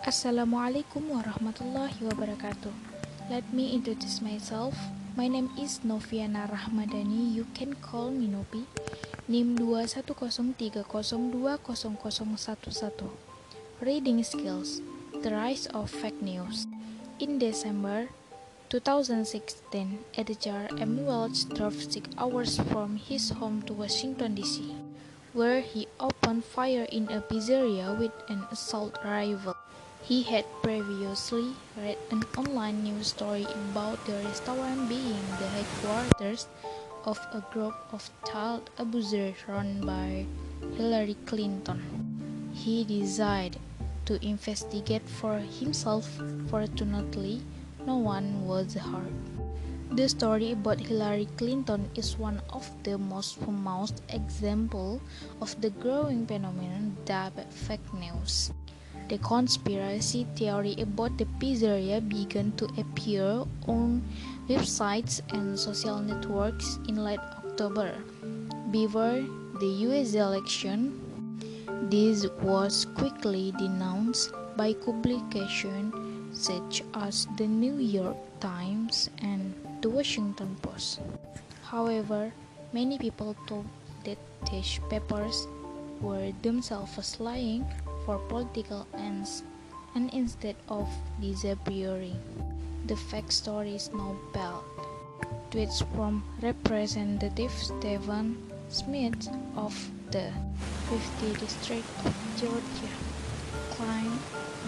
Assalamualaikum warahmatullahi wabarakatuh. Let me introduce myself. My name is Noviana Rahmadani. You can call me Nopi. NIM 2103020011. Reading skills. The rise of fake news. In December 2016, editor M. Welch drove six hours from his home to Washington D.C., where he opened fire in a pizzeria with an assault rifle. He had previously read an online news story about the restaurant being the headquarters of a group of child abusers run by Hillary Clinton. He decided to investigate for himself. Fortunately, no one was hurt. The story about Hillary Clinton is one of the most famous examples of the growing phenomenon dubbed fake news. The conspiracy theory about the pizzeria began to appear on websites and social networks in late October. Before the US election, this was quickly denounced by publications such as the New York Times and the Washington Post. However, many people thought that these papers were themselves lying for political ends, and instead of disappearing, the fake stories now belt. Tweets from Representative Stephen Smith of the 50th District of Georgia claimed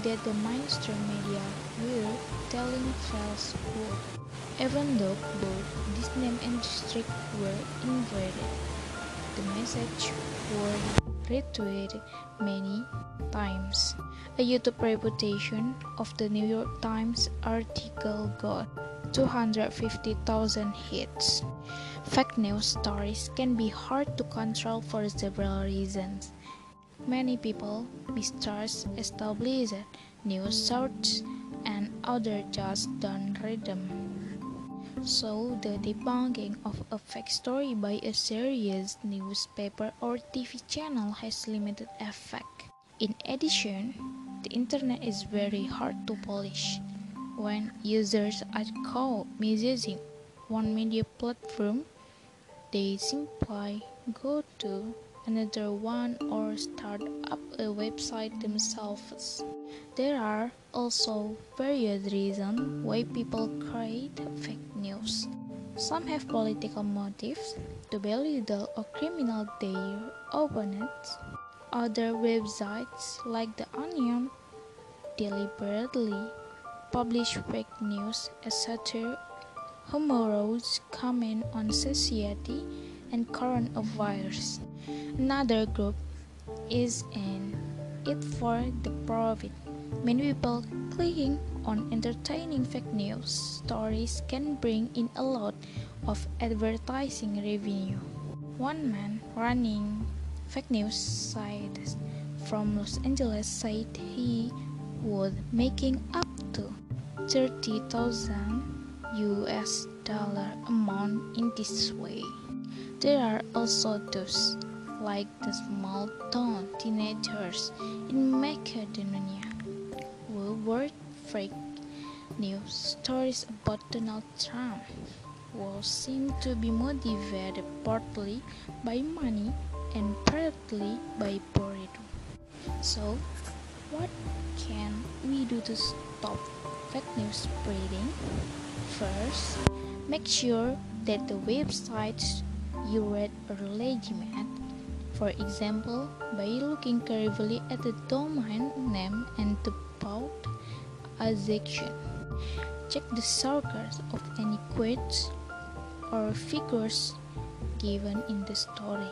that the mainstream media were telling false falsehood, even though both this name and district were inverted. The message was retweeted many times. A YouTube reputation of the New York Times article got 250,000 hits. Fake news stories can be hard to control for several reasons. Many people mistrust established news sources and others just don't read them. So, the debunking of a fake story by a serious newspaper or TV channel has limited effect. In addition, the internet is very hard to polish. When users are caught misusing one media platform, they simply go to another one or start up a website themselves. There are also various reasons why people create fake news. Some have political motives to belittle or criminal their opponents. Other websites, like The Onion, deliberately publish fake news as satire, humorous comment on society and affairs. Another group is in it for the profit. Many people clicking on entertaining fake news stories can bring in a lot of advertising revenue. One man running fake news sites from Los Angeles said he was making up to 30,000 US dollar amount in this way. There are also those like the small town teenagers in Macedonia who were fake news stories about Donald Trump will seem to be motivated partly by money and partly by boredom. So, what can we do to stop fake news spreading? First, make sure that the websites you read are legitimate. For example, by looking carefully at the domain name and the about section. Check the sources of any quotes or figures given in the story.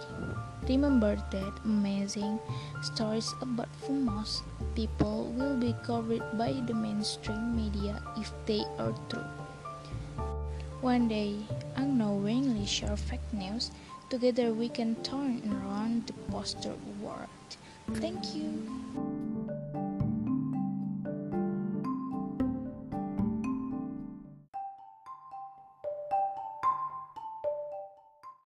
Remember that amazing stories about famous people will be covered by the mainstream media if they are true. One day, unknowingly share fake news, together we can turn around the poster world. Thank you.